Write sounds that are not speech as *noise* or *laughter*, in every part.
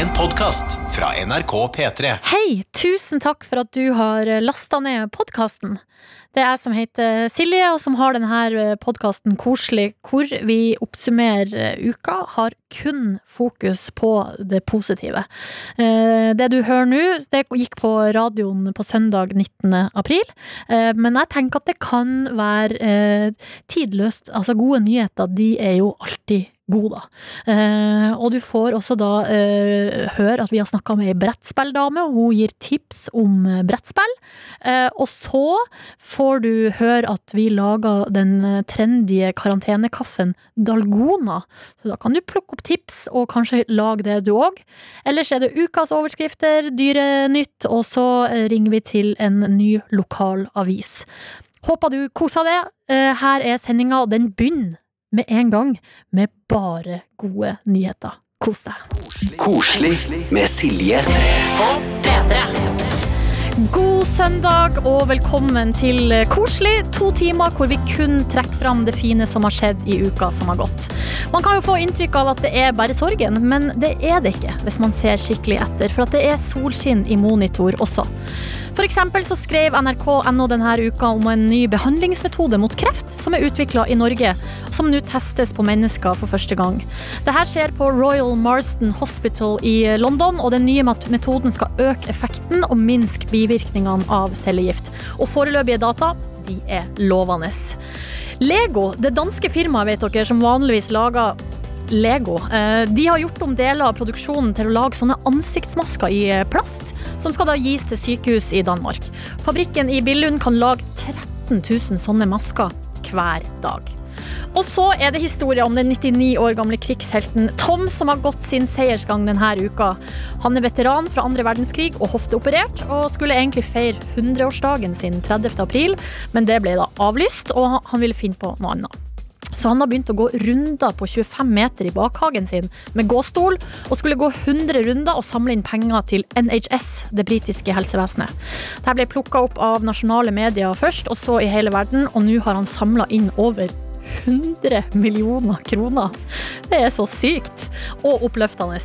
En podkast fra NRK P3. Hei, tusen takk for at du har lasta ned podkasten. Det er jeg som heter Silje, og som har denne podkasten Koselig, hvor vi oppsummerer uka, har kun fokus på det positive. Eh, Det du hører nå, det gikk på radioen på søndag 19. april, Eh, men jeg tenker at det kan være eh, tidløst. Altså, gode nyheter, de er jo alltid gode, da. Eh, og du får også da eh, høre at vi har snakka med ei brettspilldame, og hun gir tips om eh, brettspill. Eh, og så får du høre at vi lager den eh, trendy karantenekaffen Dalgona. Så da kan du plukke opp tips, og kanskje lage det du òg. Ellers er det ukas overskrifter, Dyrenytt, og så eh, ringer vi til en ny lokal avis. Håper du koser deg. Her er sendinga, og den begynner med en gang med bare gode nyheter. Kos deg. Koselig med Silje. på P3. God søndag og velkommen til Koselig. To timer hvor vi kun trekker fram det fine som har skjedd i uka som har gått. Man kan jo få inntrykk av at det er bare sorgen, men det er det ikke hvis man ser skikkelig etter. For at det er solskinn i monitor også. Eksempel så skrev NRK.no denne uka om en ny behandlingsmetode mot kreft som er utvikla i Norge, som nå testes på mennesker for første gang. Dette skjer på Royal Marston Hospital i London, og den nye metoden skal øke effekten og minske bivirkningene av cellegift. Og foreløpige data, de er lovende. Lego, det danske firmaet vet dere, som vanligvis lager Lego, eh, de har gjort om deler av produksjonen til å lage sånne ansiktsmasker i eh, plast, som skal da gis til sykehus i Danmark. Fabrikken i Billund kan lage 13 000 sånne masker hver dag. Og så er det historien om den 99 år gamle krigshelten Tom, som har gått sin seiersgang denne uka. Han er veteran fra andre verdenskrig og hofteoperert, og skulle egentlig feire 100-årsdagen sin 30. april, men det ble da avlyst, og han- ville finne på noe annet. Så han har begynt å gå runder på 25 meter i bakhagen sin med gåstol, og skulle gå 100 runder og samle inn penger til NHS, det britiske helsevesenet. Dette ble plukka opp av nasjonale medier først, og så i hele verden, og nå har han samla inn over 100 millioner kroner. Det er så sykt og oppløftende.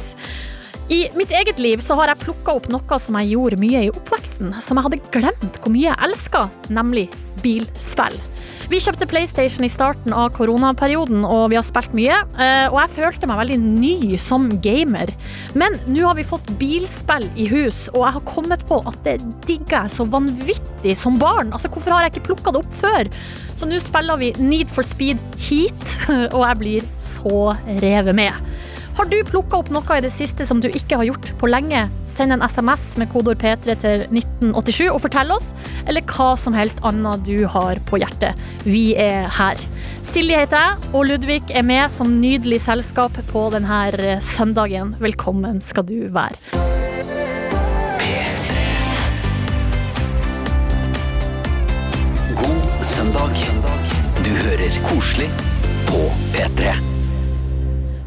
I mitt eget liv så har jeg plukka opp noe som jeg gjorde mye i oppveksten, som jeg hadde glemt hvor mye jeg elska, nemlig bilspill. Vi kjøpte PlayStation i starten av koronaperioden, og vi har spilt mye. eh, Og jeg følte meg veldig ny som gamer. Men nå har vi fått bilspill i hus, og jeg har kommet på at det digger jeg så vanvittig som barn. Altså, Hvorfor har jeg ikke plukka det opp før? Så nå spiller vi Need for Speed Heat, *laughs* og jeg blir så revet med. Har du plukka opp noe i det siste som du ikke har gjort på lenge? Send en SMS med kodord P3 til 1987 og fortell oss, eller hva som helst annet du har på hjertet. Vi er her. Silje heter jeg, og Ludvig er med som nydelig selskap på denne søndagen. Velkommen skal du være. P3 God søndag. Du hører Koselig på P3.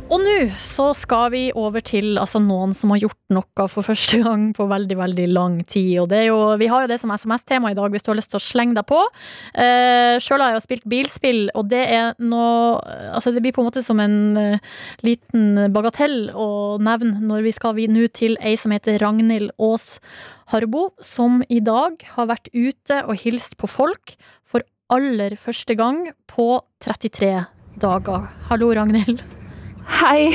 Og nå så skal vi over til altså, noen som har gjort noe for første gang på veldig veldig lang tid. Og jo, Vi har jo det som SMS-tema i dag, hvis du har lyst til å slenge deg på. Uh, Sjøl har jeg jo spilt bilspill, og det er noe altså Det blir på en måte som en uh, liten bagatell å nevne når vi skal vi nå til ei som heter Ragnhild Aas Harbo, som i dag har vært ute og hilst på folk for aller første gang på 33 dager. Hallo, Ragnhild. Hei.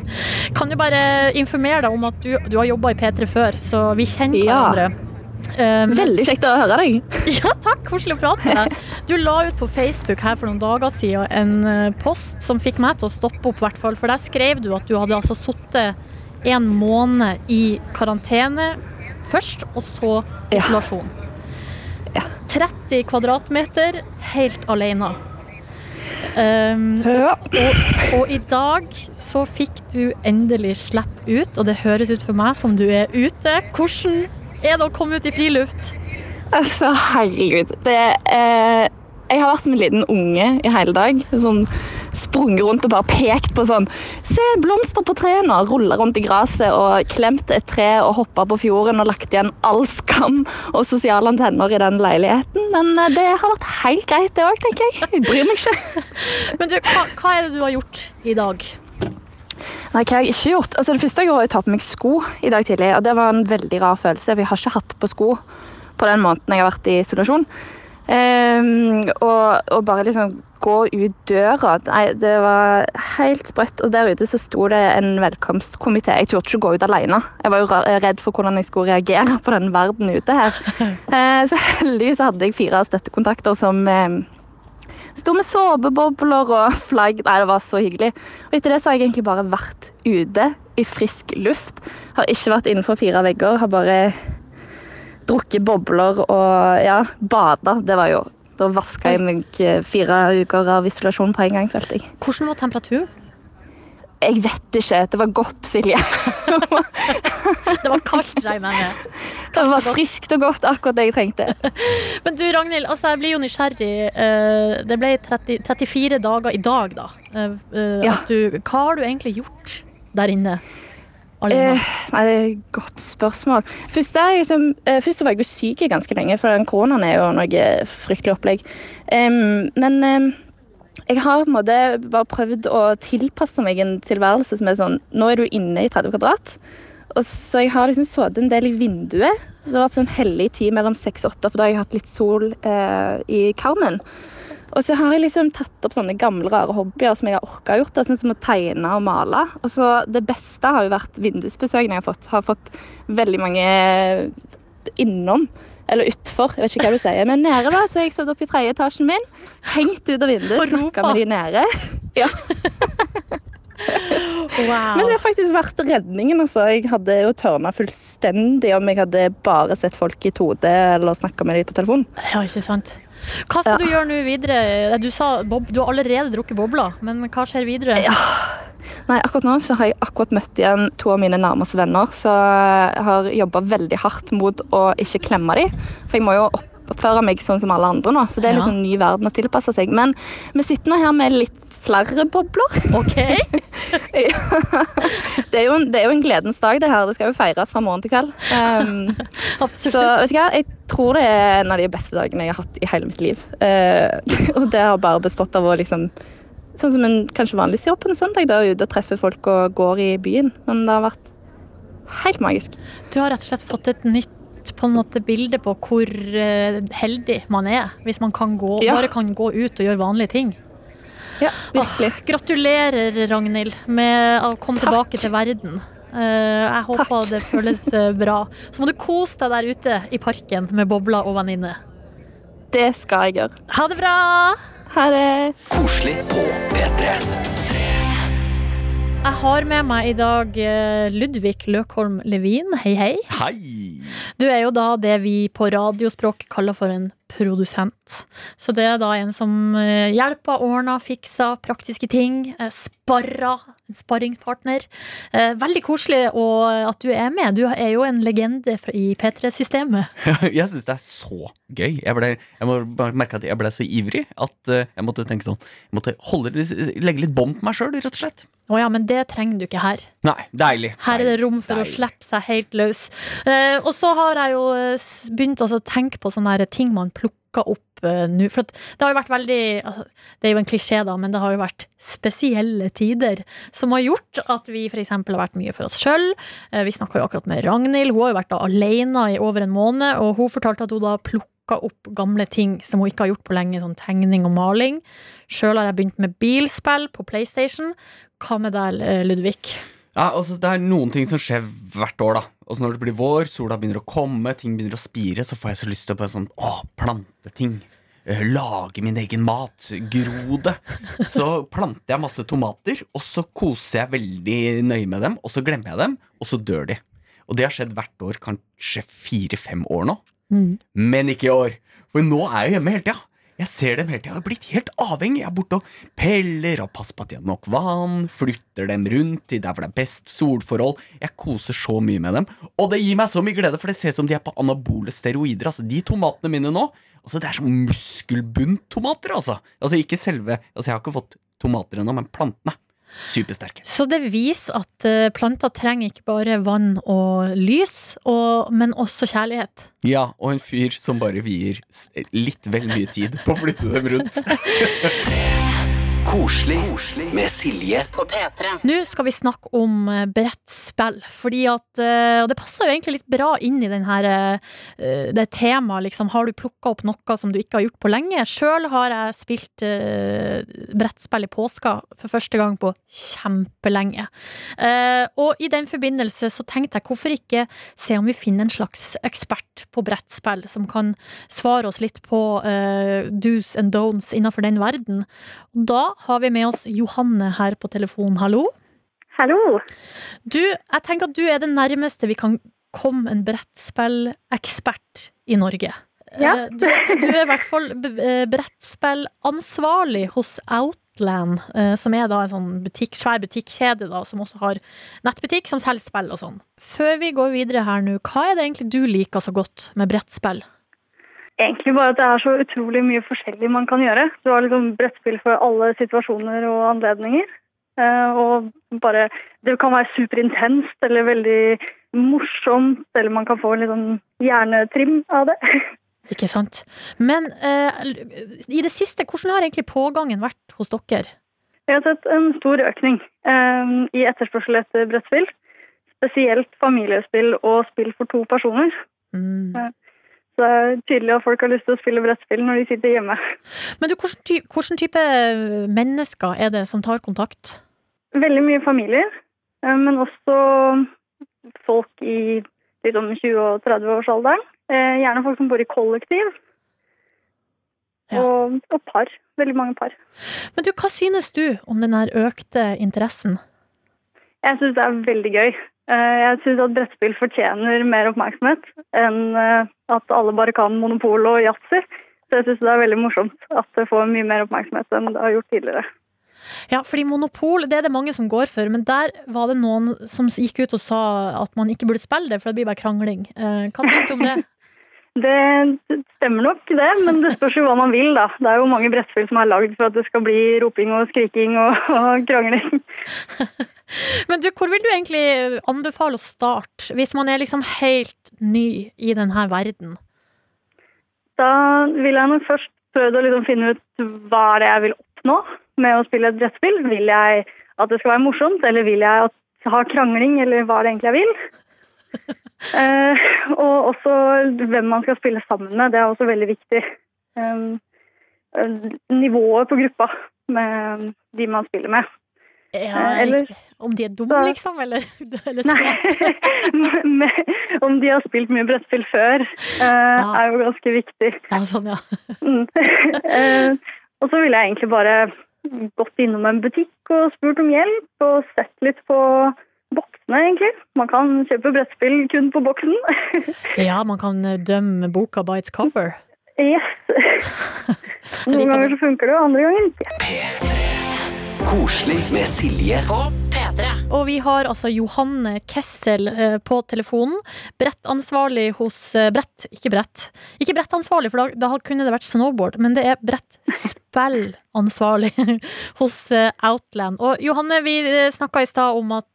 *laughs* Kan du bare informere deg om at du, du har jobba i P3 før, så vi kjenner Ja. hverandre. Um, Veldig kjekt å høre deg. *laughs* ja, takk. Koselig å prate med deg. Du la ut på Facebook her for noen dager siden en eh, post som fikk meg til å stoppe opp, hvert fall. For der skrev du at du hadde altså sittet en måned i karantene først, og så Ja. isolasjon. Ja. 30 kvadratmeter helt alene. Um, Ja. og, og i dag så fikk du endelig slippe ut, og det høres ut for meg som du er ute. Hvordan er det å komme ut i friluft? Altså, herregud. Det eh, Jeg har vært som en liten unge i hele dag. Sånn Sprunget rundt og bare pekt på sånn Se, blomster på trærne! Rulla rundt i gresset og klemt et tre og hoppa på fjorden og lagt igjen all skam og sosiale antenner i den leiligheten. Men eh, det har vært helt greit, det òg, tenker jeg. Jeg bryr meg ikke. *laughs* Men du, hva, hva er det du har gjort i dag? Nei, hva har jeg ikke gjort? Altså, det første jeg gjorde, var å ta på meg sko i dag tidlig. Og det var en veldig rar følelse, for jeg har ikke hatt på sko på den måneden jeg har vært i isolasjon. Ehm, og, og bare liksom gå ut døra. Nei, det var helt sprøtt. Og der ute så sto det en velkomstkomité. Jeg turte ikke gå ut alene. Jeg var jo redd for hvordan jeg skulle reagere på den verden ute her. Uh, *laughs* så heldigvis hadde jeg fire støttekontakter som eh, Sto med såpebobler og flagg. Nei, det var så hyggelig. Og etter det så har jeg egentlig bare vært ute i frisk luft. Har ikke vært innenfor fire vegger. Har bare drukket bobler og ja, bada. Det var jo Da vaska jeg meg eh, fire uker av isolasjon på en gang, følte jeg. Hvordan var temperaturen? Jeg vet ikke. Det var godt, Silje. *laughs* Det var kaldt, regner jeg med. *laughs* Det var friskt og godt, akkurat det jeg trengte. *laughs* Men du, Ragnhild, altså, jeg blir jo nysgjerrig. Eh, Det ble 30, 34 dager i dag, da. Eh, Ja. du, hva har du egentlig gjort der inne? Alene? Eh, nei, det er et godt spørsmål. Først, liksom, eh, først var jeg jo syk ganske lenge, for den koronaen er jo noe fryktelig opplegg. Um, men um, jeg har på en måte bare prøvd å tilpasse meg en tilværelse som er sånn Nå er du inne i 30 kvadrat. Og så jeg har liksom sittet en del i vinduet. Det har vært sånn hellig tid mellom seks og åtte, for da har jeg hatt litt sol eh, i karmen. Og så har jeg liksom tatt opp sånne gamle, rare hobbyer som jeg har orka gjort. da, Sånn som å tegne og male. Og så Det beste har jo vært vindusbesøkene jeg har fått. Har fått veldig mange innom. Eller utfor, jeg vet ikke hva du sier. Men nede da, så jeg stått opp i tredje etasjen min, hengt ut av vinduet, snakka med de nede. *laughs* Ja. wow. Men det har faktisk vært redningen. altså. Jeg hadde jo tørna fullstendig om jeg hadde bare sett folk i 2D eller snakka med dem på telefon. Ja, ikke sant. Hva skal Ja. du gjøre nå videre? Du sa bob, du har allerede drukket bobler, men hva skjer videre? Nei, akkurat nå så har jeg akkurat møtt igjen to av mine nærmeste venner, så jeg har jobba veldig hardt mot å ikke klemme dem. For jeg må jo oppføre meg sånn som alle andre nå, så det er liksom en ny verden å tilpasse seg. Men vi sitter nå her med litt flere bobler. OK? *laughs* Det er, jo en, det er jo en gledens dag, det her. Det skal jo feires fra morgen til kveld. Um, *laughs* Absolutt. Så vet du hva, jeg tror det er en av de beste dagene jeg har hatt i hele mitt liv. Uh, *laughs* og det har bare bestått av å liksom Sånn som en kanskje vanligvis gjør på en søndag, da ute og treffer folk og går i byen. Men det har vært helt magisk. Du har rett og slett fått et nytt på en måte, bilde på hvor eh, heldig man er hvis man kan gå, Ja. bare kan gå ut og gjøre vanlige ting. Ja, virkelig. Gratulerer, Ragnhild, med å komme Takk. tilbake til verden. Eh, jeg håper Takk. det føles eh, bra. Så må du kose deg der ute i parken med bobler og venninne. Det skal jeg gjøre. Ha det bra! Ha det. Koselig på P3. Jeg har med meg i dag eh, Ludvig Løkholm Levin. Hei, hei. Hei! Du er jo da det vi på radiospråk kaller for en produsent. Så det er da en som eh, hjelper, ordner, fikser praktiske ting. eh, Sparrer. En sparringspartner. Eh, Veldig koselig og at du er med. Du er jo en legende i P3-systemet. *laughs* Jeg syns det er så gøy. Jeg, ble, jeg må merke at jeg ble så ivrig at jeg måtte tenke sånn Jeg måtte holde, legge litt bånd på meg sjøl, rett og slett. Å ja, men det trenger du ikke her. Nei, deilig. Her er det rom for å slippe seg helt løs. Og så har jeg jo begynt å tenke på sånne ting man plukker opp uh, nå. For det har jo vært veldig altså, Det er jo en klisjé, da, men det har jo vært spesielle tider som har gjort at vi f.eks. har vært mye for oss sjøl. Uh, vi snakka jo akkurat med Ragnhild. Hun har jo vært da alene i over en måned, og hun fortalte at hun da plukka opp gamle ting som hun ikke har gjort på lenge, sånn tegning og maling. Sjøl har jeg begynt med bilspill på PlayStation. Hva med deg, eh, Ludvig? Ja, altså, det er noen ting som skjer hvert år. da Og Når det blir vår, sola begynner å komme, ting begynner å spire, så får jeg så lyst til å bare sånn Å, plante ting. Eh, Lage min egen mat. Gro det. Så planter jeg masse tomater, og så koser jeg veldig nøye med dem, og så glemmer jeg dem, og så dør de. Og det har skjedd hvert år, kanskje fire-fem år nå. Men ikke i år. For nå er jeg hjemme hele tida. Jeg ser dem hele tida. Jeg har blitt helt avhengig. Jeg er borte og peller og passer på at de har nok vann. Flytter dem rundt til der hvor det er best solforhold. Jeg koser så mye med dem. Og det gir meg så mye glede, for det ser ut som de er på anabole steroider. Altså, De tomatene mine nå altså, Det er som muskelbunttomater, altså. altså. Ikke selve Altså, jeg har ikke fått tomater ennå, men plantene. Supersterke. Så det viser at eh, planter trenger ikke bare vann og lys, og, men også kjærlighet. Ja, og en fyr som bare vier litt vel mye tid på å flytte dem rundt. *laughs* Koselig med Silje På P3. Nå skal vi snakke om eh, brettspill, fordi at eh, Og det passer jo egentlig litt bra inn i den her, eh, det temaet, liksom. Har du plukka opp noe som du ikke har gjort på lenge? Sjøl har jeg spilt brettspill i påska for første gang på kjempelenge. Eh, og i den forbindelse så tenkte jeg hvorfor ikke se om vi finner en slags ekspert på brettspill som kan svare oss litt på do's and don'ts innenfor den verden. Da har vi med oss Johanne her på telefon. Hallo? Hallo. Du, jeg tenker at du er det nærmeste vi kan komme en brettspillekspert i Norge. Ja. Eh, Du, du er i hvert fall eh, brettspillansvarlig hos Outland, eh, som er da en sånn butikk, svær butikkjede da, som også har nettbutikk som selger spill og sånn. Før vi går videre her nå, hva er det egentlig du liker så godt med brettspill? Egentlig bare at det er så utrolig mye forskjellig man kan gjøre. Du har liksom brettspill for alle situasjoner og anledninger. Eh, og bare Det kan være superintenst eller veldig morsomt, eller man kan få en litt sånn hjernetrim av det. *laughs* Ikke sant? Men eh, i det siste, hvordan har egentlig pågangen vært hos dere? Vi har sett en stor økning eh, i etterspørsel etter brettspill. Spesielt familiespill og spill for to personer. Mm. Så det er tydelig at folk har lyst til å spille brettspill når de sitter hjemme. Men du, hvordan, ty hvordan type mennesker er det som tar kontakt? Veldig mye familier, eh, men også folk i litt om 20- og 30-årsalderen. Eh, Gjerne folk som bor i kollektiv. Ja. Og, og par. Veldig mange par. Men du, hva synes du om den økte interessen? Jeg synes det er veldig gøy. Eh, Jeg syns at brettspill fortjener mer oppmerksomhet enn eh, at alle bare kan monopol og yatzy. Så jeg syns det er veldig morsomt at det får mye mer oppmerksomhet enn det har gjort tidligere. Ja, fordi monopol, det er det mange som går for, men der var det noen som gikk ut og sa at man ikke burde spille det, for det blir bare krangling. Eh, Hva tenker du om det? Det stemmer nok, det, men det spørs jo hva man vil, da. Det er jo mange brettspill som er lagd for at det skal bli roping og skriking og, og krangling. *laughs* Men du, hvor vil du egentlig anbefale å starte, hvis man er liksom helt ny i denne verden? Da vil jeg nok først prøve å liksom finne ut hva er det jeg vil oppnå med å spille et brettspill. Vil jeg at det skal være morsomt, eller vil jeg ha krangling, eller hva er det egentlig jeg vil? Eh, og også hvem man skal spille sammen med. Det er også veldig viktig. Um, eh, nivået på gruppa med de man spiller med. Ja, Eh, eller- Om de er dumme, liksom? Eller, *laughs* eller *laughs* Nei, *laughs* om de har spilt mye brettspill før, eh, er jo ganske viktig. Ja, sånn, ja. Mm. Eh, og så ville jeg egentlig bare gått innom en butikk og spurt om hjelp, og sett litt på boksene, egentlig. Man kan kjøpe brettspill kun på boksen. *laughs* Ja, man kan eh, dømme boka by its cover. yes. *laughs* Noen ganger så funker det, og andre ganger ikke. P3. Koselig med Silje På P3. Og vi har altså Johanne Kessel eh, på telefonen. Brettansvarlig hos eh, Brett, ikke brett. Ikke brettansvarlig, for da, da kunne det vært snowboard, men det er brettspillansvarlig *laughs* hos eh, Outland. Og Johanne, vi snakka i stad om at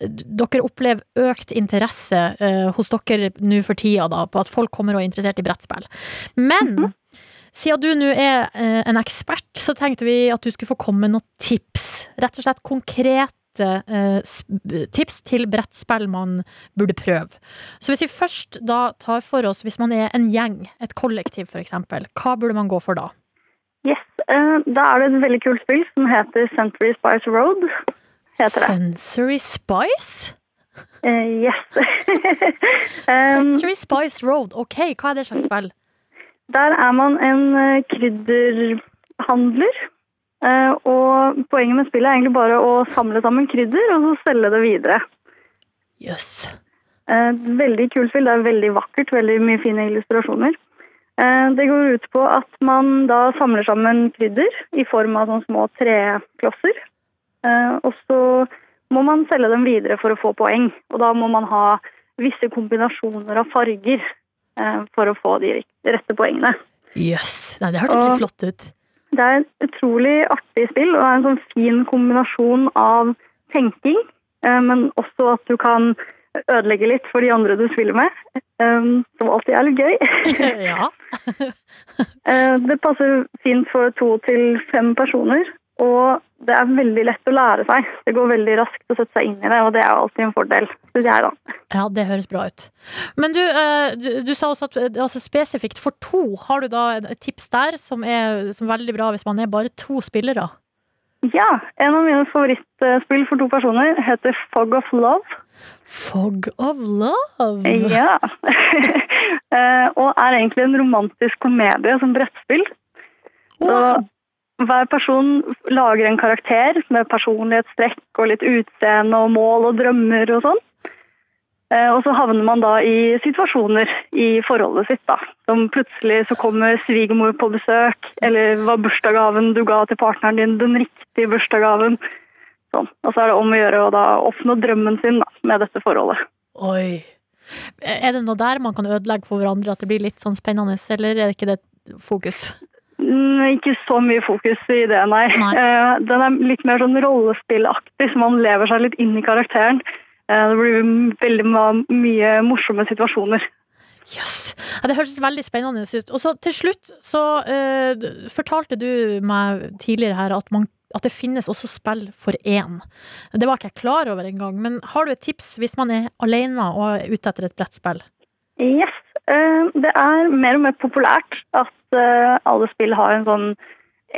dere opplever økt interesse hos dere nå for tida, da, på at folk kommer og er interessert i brettspill. Men siden du nå er en ekspert, så tenkte vi at du skulle få komme med noen tips. Rett og slett konkrete eh, tips til brettspill man burde prøve. Så hvis vi først da tar for oss, hvis man er en gjeng, et kollektiv eksempel, hva burde man gå for da? Yes. eh, da er det et veldig kult spill som heter Century Spice Road. Heter det. Sensory Spice? Uh, yes. *laughs* um, Sensory Spice Road, ok, hva er det slags spill? Der er man en krydderhandler. Eh, Og poenget med spillet er egentlig bare å samle sammen krydder og så selge det videre. Jøss. Yes. Veldig kult spill. Det er veldig vakkert. Veldig mye fine illustrasjoner. Eh, Det går ut på at man da samler sammen krydder i form av sånne små treklosser. Eh, Og så må man selge dem videre for å få poeng. Og da må man ha visse kombinasjoner av farger eh, for å få de rette poengene. Jøss. Nei, det hørtes litt flott ut. Det er et utrolig artig spill, og det er en sånn fin kombinasjon av tenking, eh, men også at du kan ødelegge litt for de andre du spiller med, eh, som alltid er litt gøy. *laughs* ja. *laughs* Eh, Det passer fint for to til fem personer, og det er veldig lett å lære seg. Det går veldig raskt å sette seg inn i det, og det er jo alltid en fordel, syns jeg, da. Ja, det høres bra ut. Men du, eh, du, du sa også at eh, altså spesifikt for to, har du da et tips der som er som er veldig bra hvis man er bare to spillere? Ja, en av mine favorittspill for to personer heter Fog of Love. Fog of love! Ja. *laughs* *laughs* Eh, og er egentlig en romantisk komedie som brettspill. Så hver person lager en karakter med personlighetstrekk og litt utseende og mål og drømmer og sånn. Eh, Og så havner man da i situasjoner i forholdet sitt, da. Som plutselig så kommer svigermor på besøk, eller var bursdagsgaven du ga til partneren din den riktige bursdagsgaven? Sånn. Og så er det om å gjøre å da oppnå drømmen sin da, med dette forholdet. Oi. Er det noe der man kan ødelegge for hverandre, at det blir litt sånn spennende, eller er det ikke det fokus? Mm, Ikke så mye fokus i det, nei. Nei. *laughs* Eh, Den er litt mer sånn rollespillaktig, så man lever seg litt inn i karakteren. Eh, Det blir veldig mye morsomme situasjoner. Jøss! Ja, det høres veldig spennende ut. Og så til slutt så uh, fortalte du meg tidligere her at, man, at det finnes også spill for én. Det var ikke jeg klar over engang. Men har du et tips hvis man er alene og er ute etter et brettspill? Yes. eh, Det er mer og mer populært at eh, alle spill har en sånn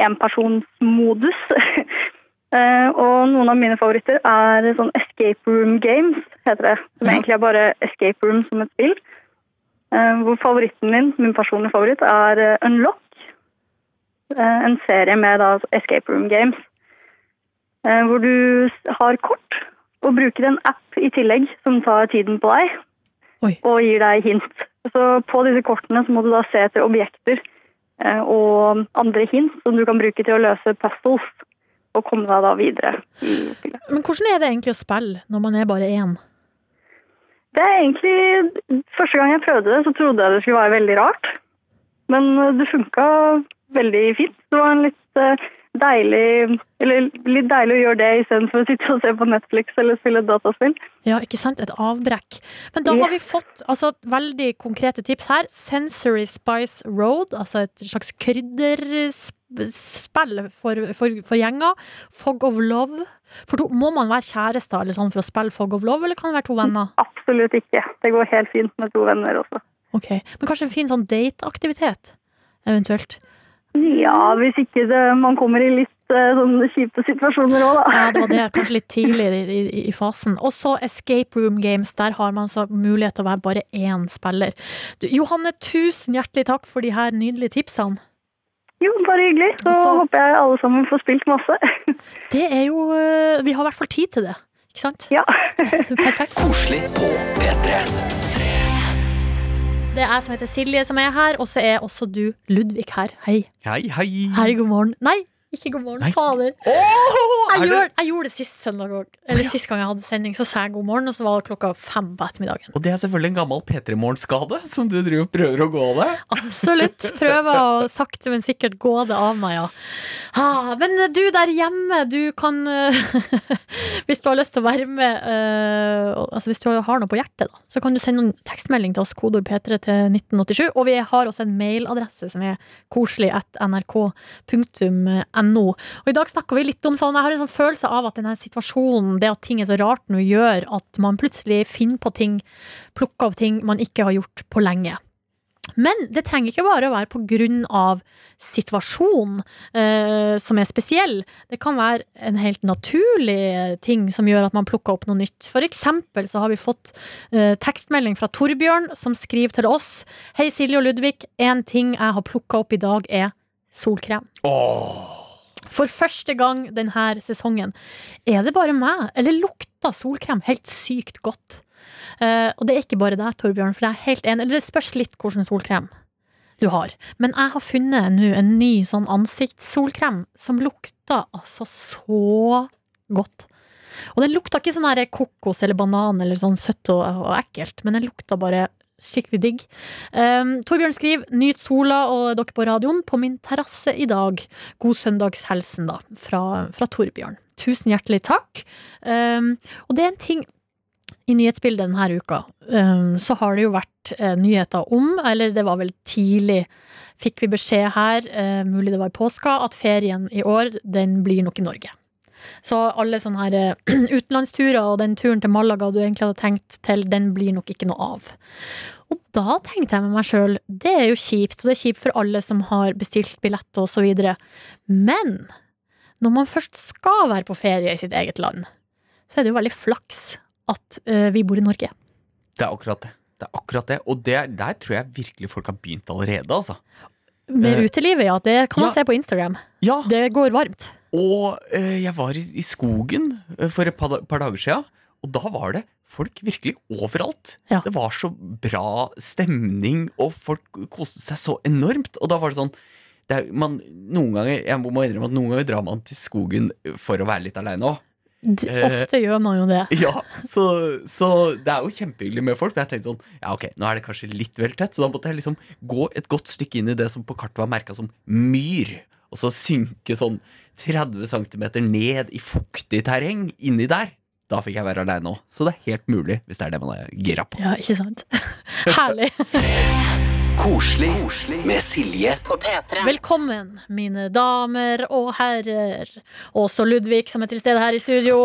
enpersonsmodus. *laughs* Eh, Og noen av mine favoritter er sånn escape room games, heter det. Som Ja. egentlig er bare escape room som et spill. Hvor favoritten min, min personlige favoritt, er Unlock. En serie med da escape room games. Hvor du har kort og bruker en app i tillegg som tar tiden på deg og gir deg hint. Så på disse kortene så må du da se etter objekter eh, og andre hint som du kan bruke til å løse puzzles og komme deg da videre. Men hvordan er det egentlig å spille når man er bare én? Det er egentlig Første gang jeg prøvde det, så trodde jeg det skulle være veldig rart. Men eh, det funka veldig fint. Det var en litt eh, deilig Eller litt deilig å gjøre det istedenfor å sitte og se på Netflix eller spille dataspill. Ja, ikke sant? Et avbrekk. Men da har vi fått altså, veldig konkrete tips her. Sensory Spice Road, altså et slags krydderspill for, for, for gjenger. Fog of Love. For to, må man være kjærester eller sånn for å spille Fog of Love, eller kan det være to venner? Absolutt ikke. Det går helt fint med to venner også. Ok, Men kanskje en fin sånn dateaktivitet, eventuelt? Ja, hvis ikke det, man kommer i litt eh, sånne kjipe situasjoner òg, da. Ja, det var det. Kanskje litt tidlig i, i, i fasen. Og så Escape Room Games. Der har man så mulighet til å være bare én spiller. Du, Johanne, tusen hjertelig takk for de her nydelige tipsene. Jo, bare hyggelig. Så Også, håper jeg alle sammen får spilt masse. *laughs* Det er jo øh, Vi har i hvert fall tid til det. Ikke sant? Ja. *laughs* Perfekt. Koselig på P3. Det er jeg som heter Silje som er her, og så er også du Ludvig her. Hei. Hei, hei. Hei, god morgen. Nei, ikke god morgen. Nei. Fader. Oh, Jeg, gjorde, jeg gjorde det sist søndag òg. Eller sist gang jeg hadde sending, så sa jeg god morgen, og så var det klokka fem på ettermiddagen. Og det er selvfølgelig en gammel P3 Morgen-skade som du driver og prøver å gå av deg. Absolutt. Prøver å sakte, men sikkert gå det av meg, ja. Ah, men du der hjemme, du kan øh, *laughs* Hvis du har lyst til å være med uh, Altså hvis du har noe på hjertet, da, så kan du sende en tekstmelding til oss, kodord P3 til 1987. Og vi har også en mailadresse som er koselig at nrk.no. Og i dag snakker vi litt om sånn Jeg har en sånn følelse av at denne situasjonen, det at ting er så rart nå, gjør at man plutselig finner på ting, plukker opp ting man ikke har gjort på lenge. Men det trenger ikke bare å være på grunn av situasjonen eh, som er spesiell. Det kan være en helt naturlig ting som gjør at man plukker opp noe nytt. For eksempel så har vi fått eh, tekstmelding fra Torbjørn som skriver til oss Hei Silje og Ludvig, en ting jeg har plukka opp i dag er solkrem. For første gang denne sesongen. Er det bare meg, eller lukter solkrem helt sykt godt? Uh, og det er ikke bare deg, Torbjørn, for jeg er helt enig. Eller det spørs litt hvilken solkrem du har. Men jeg har funnet nå en ny sånn ansiktssolkrem som lukter altså så godt. Og den lukta ikke sånn kokos eller banan eller sånn søtt og, og ekkelt, men den lukta bare skikkelig digg. Um, Torbjørn skriver 'Nyt sola og dere på radioen på min terrasse i dag'. God søndagshilsen, da, fra, fra Torbjørn. Tusen hjertelig takk. Um, og det er en ting i nyhetsbildet denne uka, um, så har det jo vært uh, nyheter om, eller det var vel tidlig, fikk vi beskjed her, uh, mulig det var i påska, at ferien i år, den blir nok i Norge. Så alle sånne her eh, *clears throat* utenlandsturer og den turen til Malaga du egentlig hadde tenkt til, den blir nok ikke noe av. Og da tenkte jeg med meg sjøl, det er jo kjipt, og det er kjipt for alle som har bestilt billett og så videre. Men når man først skal være på ferie i sitt eget land, så er det jo veldig flaks at eh, vi bor i Norge. Det er akkurat det. Det er akkurat det. Og det, der tror jeg virkelig folk har begynt allerede, altså. Med Eh, utelivet, ja. Det kan man ja. se på Instagram. Ja, Det går varmt. og eh, jeg var i, skogen eh, for et par, par dager siden, og da var det folk virkelig overalt. Ja. Det var så bra stemning, og folk koste seg så enormt. Og da var det sånn det er, man, Noen ganger jeg må innrømme at noen ganger drar man til skogen for å være litt aleine òg. Eh, Ofte gjør man jo det. *laughs* Ja, så, så det er jo kjempehyggelig med folk. Men jeg tenkte sånn, ja ok, nå er det kanskje litt vel tett, så da måtte jeg liksom gå et godt stykke inn i det som på kartet var merka som myr. Og så synke sånn 30 cm ned i fuktig terreng inni der. Da fikk jeg være aleine òg. Så det er helt mulig, hvis det er det man er gira på. Ja, ikke sant? *laughs* Herlig. *laughs* Koselig med Silje På P3. Velkommen, mine damer og herrer. Også Ludvig, som er til stede her i studio.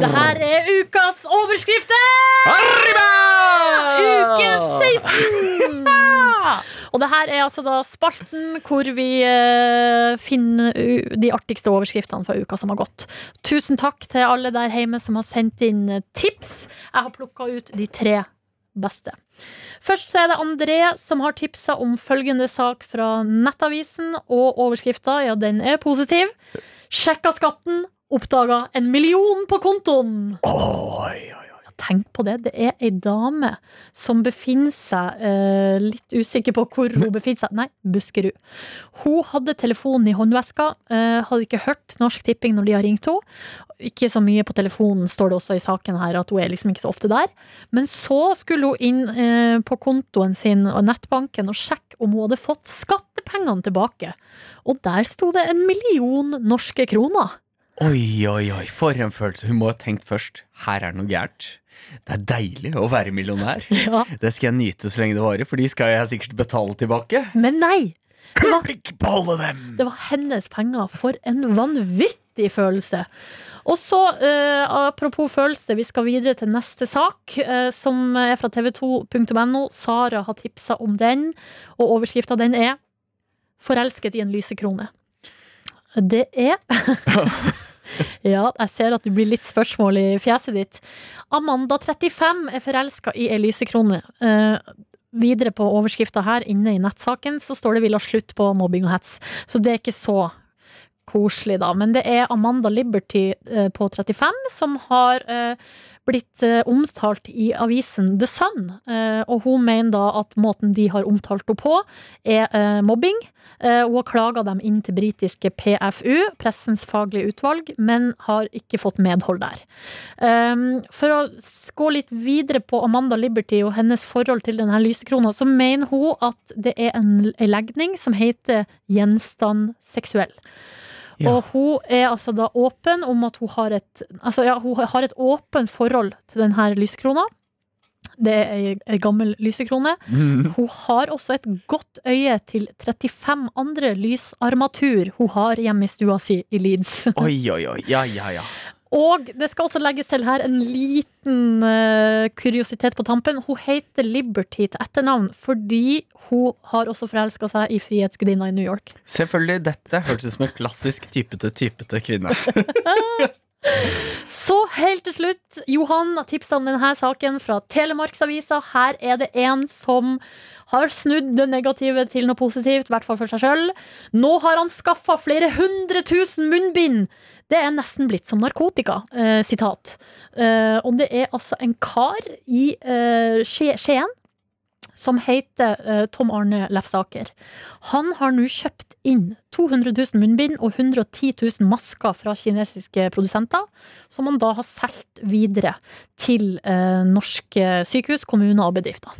Det her er ukas overskrifter! Uke 16! Og det her er altså da spalten hvor vi eh, finner u- de artigste overskriftene fra uka som har gått. Tusen takk til alle der hjemme som har sendt inn tips. Jeg har plukka ut de tre beste. Først så er det André som har tipsa om følgende sak fra Nettavisen, og overskrifta, ja, den er positiv. Sjekka skatten, oppdaga en million på kontoen. Oi, Tenk på det. Det er ei dame som befinner seg eh, Litt usikker på hvor hun befinner seg. Nei, Buskerud. Hun hadde telefonen i håndveska. Eh, hadde ikke hørt Norsk Tipping når de har ringt henne. Ikke så mye på telefonen, står det også i saken her, at hun er liksom ikke så ofte der. Men så skulle hun inn eh, på kontoen sin og nettbanken og sjekke om hun hadde fått skattepengene tilbake. Og der sto det en million norske kroner. Oi, oi, oi, for en følelse. Hun må ha tenkt først her er det noe gærent. Det er deilig å være millionær. *laughs* Ja. Det skal jeg nyte så lenge det varer, for de skal jeg sikkert betale tilbake. Men nei! Det var! Det var hennes penger. For en vanvittig følelse. Og så, eh, apropos følelse, vi skal videre til neste sak, eh, som er fra tv2.no. Sara har tipsa om den, og overskrifta den er 'Forelsket i en lysekrone'. Det er *laughs* *laughs* *laughs* Ja, jeg ser at du blir litt spørsmål i fjeset ditt. Amanda, 35, er forelska i ei lysekrone. Eh, videre på overskrifta her, inne i nettsaken, så står det 'vil ha slutt på mobbing og hets'. Så det er ikke så koselig, da. Men det er Amanda Liberty eh, på 35 som har eh, blitt eh, omtalt i avisen The Sun. Eh, og hun mener da at måten de har omtalt henne på, er eh, mobbing. Hun har klaga dem inn til britiske PFU, Pressens faglige utvalg, men har ikke fått medhold der. Um, for å gå litt videre på Amanda Liberty og hennes forhold til denne lysekrona, så mener hun at det er en legning som heter gjenstand seksuell. Ja. Og hun er altså da åpen om at hun har et Altså ja, hun har et åpent forhold til denne lysekrona. Det er ei- gammel lysekrone. Mm. Hun har også et godt øye til 35 andre lysarmatur hun har hjemme i stua si i Leeds. Oi, oi, oi. Ja, ja, ja. Og det skal også legges til her en liten uh, kuriositet på tampen. Hun heter Liberty til etternavn fordi hun har også forelska seg i Frihetsgudinna i New York. Selvfølgelig, dette hørtes ut som en klassisk typete, typete kvinne. *laughs* Så helt til slutt, Johan har tipsa om denne saken fra Telemarksavisa. Her er det en som har snudd det negative til noe positivt, i hvert fall for seg sjøl. Nå har han skaffa flere hundre tusen munnbind! Det er nesten blitt som narkotika. Eh, sitat. Eh, og det er altså en kar i eh, Skien som heter eh, Tom Arne Lefsaker. Han har nå kjøpt inn 200 000 munnbind og 110 000 masker fra kinesiske produsenter, som han da har solgt videre til eh, norske sykehus, kommuner og bedrifter.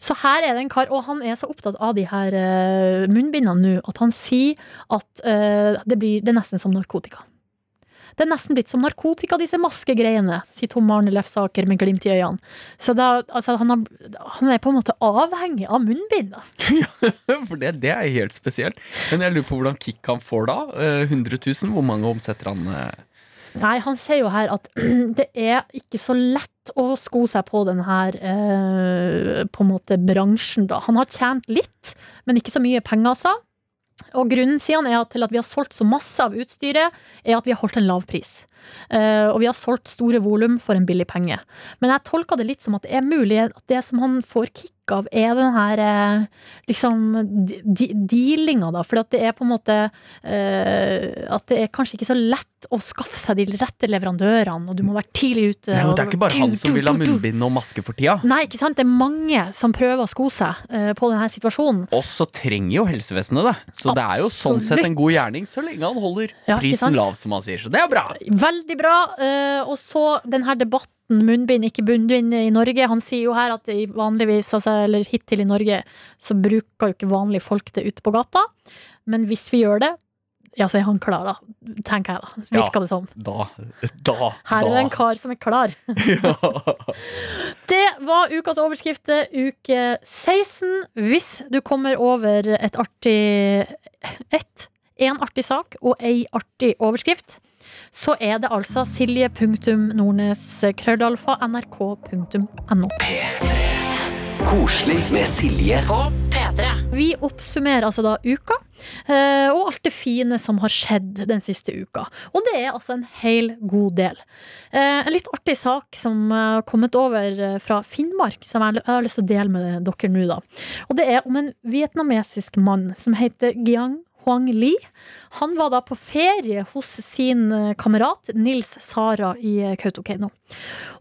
Så her er det en kar, og han er så opptatt av de her eh, munnbindene nå, at han sier at det, blir, det er nesten som narkotika. Det er nesten blitt som narkotika, disse maskegreiene, sier Tom Arne Lefsaker med glimt i øynene. Så da, altså, han, har, han er på en måte avhengig av munnbind. *laughs* Ja, For det, det er helt spesielt. Men jeg lurer på hvordan kick han får da. Eh, 100 000, hvor mange omsetter han? eh? Nei, han sier jo her at *clears throat* det er ikke så lett å sko seg på denne her eh, på en måte bransjen, da. Han har tjent litt, men ikke så mye penger, altså. Og grunnen sier han er at til at vi har solgt så masse av utstyret, er at vi har holdt en lav pris. Uh, og vi har solgt store volum for en billig penge. Men jeg tolker det litt som at det er mulig at det som han får kick av, er den her eh, liksom de- de- dealinga, da. For at det er på en måte eh, At det er kanskje ikke så lett å skaffe seg de rette leverandørene, og du må være tidlig ute. Nei, og det er ikke bare han som vil ha munnbind og maske for tida. Nei, ikke sant. Det er mange som prøver å sko seg eh, på denne situasjonen. Og så trenger jo helsevesenet det. Så det er jo sånn sett en god gjerning, så lenge han holder Ja, prisen lav, som han sier. Så det er bra. Veldig bra. og så den her debatten munnbind, ikke bunnbind i Norge. Han sier jo her at vanligvis, altså, eller hittil i Norge, så bruker jo ikke vanlige folk det ute på gata. Men hvis vi gjør det, ja, så er han klar, da. Tenker jeg, da. Virker Ja. det som. Da, da, Her er det en kar som er klar. *laughs* Det var ukas overskrifter, uke 16. Hvis du kommer over et artig ett, en artig sak og ei artig overskrift, så er det altså silje.nordnes.krøllalfa.nrk.no. Koselig med Silje. Vi oppsummerer altså da uka, eh, og alt det fine som har skjedd den siste uka. Og det er altså en hel god del. Eh, En litt artig sak som har kommet over eh, fra Finnmark, som jeg jeg har lyst til å dele med dere nå, da. Og det er om en vietnamesisk mann som heter Giang Huang Li. Han var da på ferie hos sin eh, kamerat Nils Sara i eh, Kautokeino.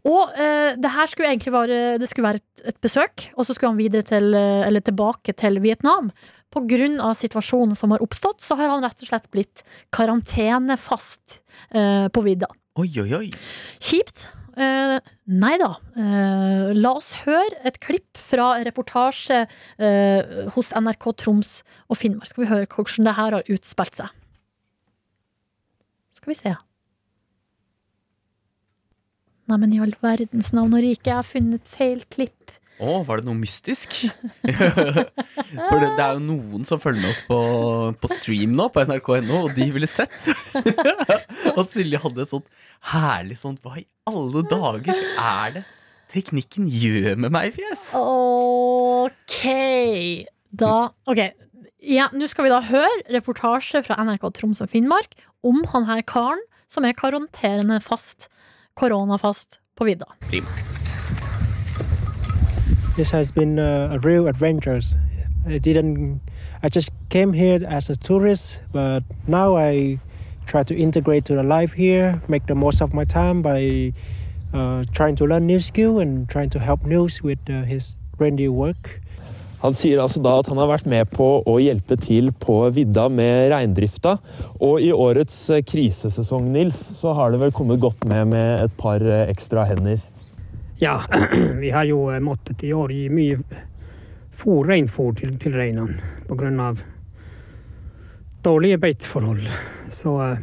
Og eh, det her skulle egentlig være, det skulle være et, et besøk, og så skulle han videre til, eh, eller tilbake til Vietnam. Av situasjonen som har oppstått, så har han rett og slett blitt karantenefast eh, på vidda. Oi, oi, oi. Kjipt? Eh, nei da. Eh, la oss høre et klipp fra reportasje eh, hos NRK Troms og Finnmark. Skal vi høre hvordan det her har utspilt seg. Skal vi se. Neimen, i all verdens navn og rike, jeg har funnet feil klipp. Å, var det noe mystisk? *laughs* For det, det er jo noen som følger med oss på, på stream nå, på nrk.no, og de ville sett *laughs* at Silje hadde et sånt herlig sånt Hva i alle dager er det teknikken gjør med meg, fjes? Ok. Da Ok. Ja, Nå skal vi da høre reportasje fra NRK Troms og Finnmark om han her karen som er karanterende fast, koronafast, på vidda. This has been a real adventure. I didn't. I just came here as a tourist, but now I try to integrate to the life here, make the most of my time by uh, trying to learn new skill and trying to help Nils with uh, his reindeer work. Han sier altså da at han har vært med på å hjelpe til på vidda med reindrifta. Og i årets eh, krisesesong, Nils, så har det vel kommet godt med med et par eh, ekstra hender. Ja, *clears throat* vi har jo eh, måttet i år gi mye fôr, reinfôr til, til reinene pga. dårlige beiteforhold. Så eh,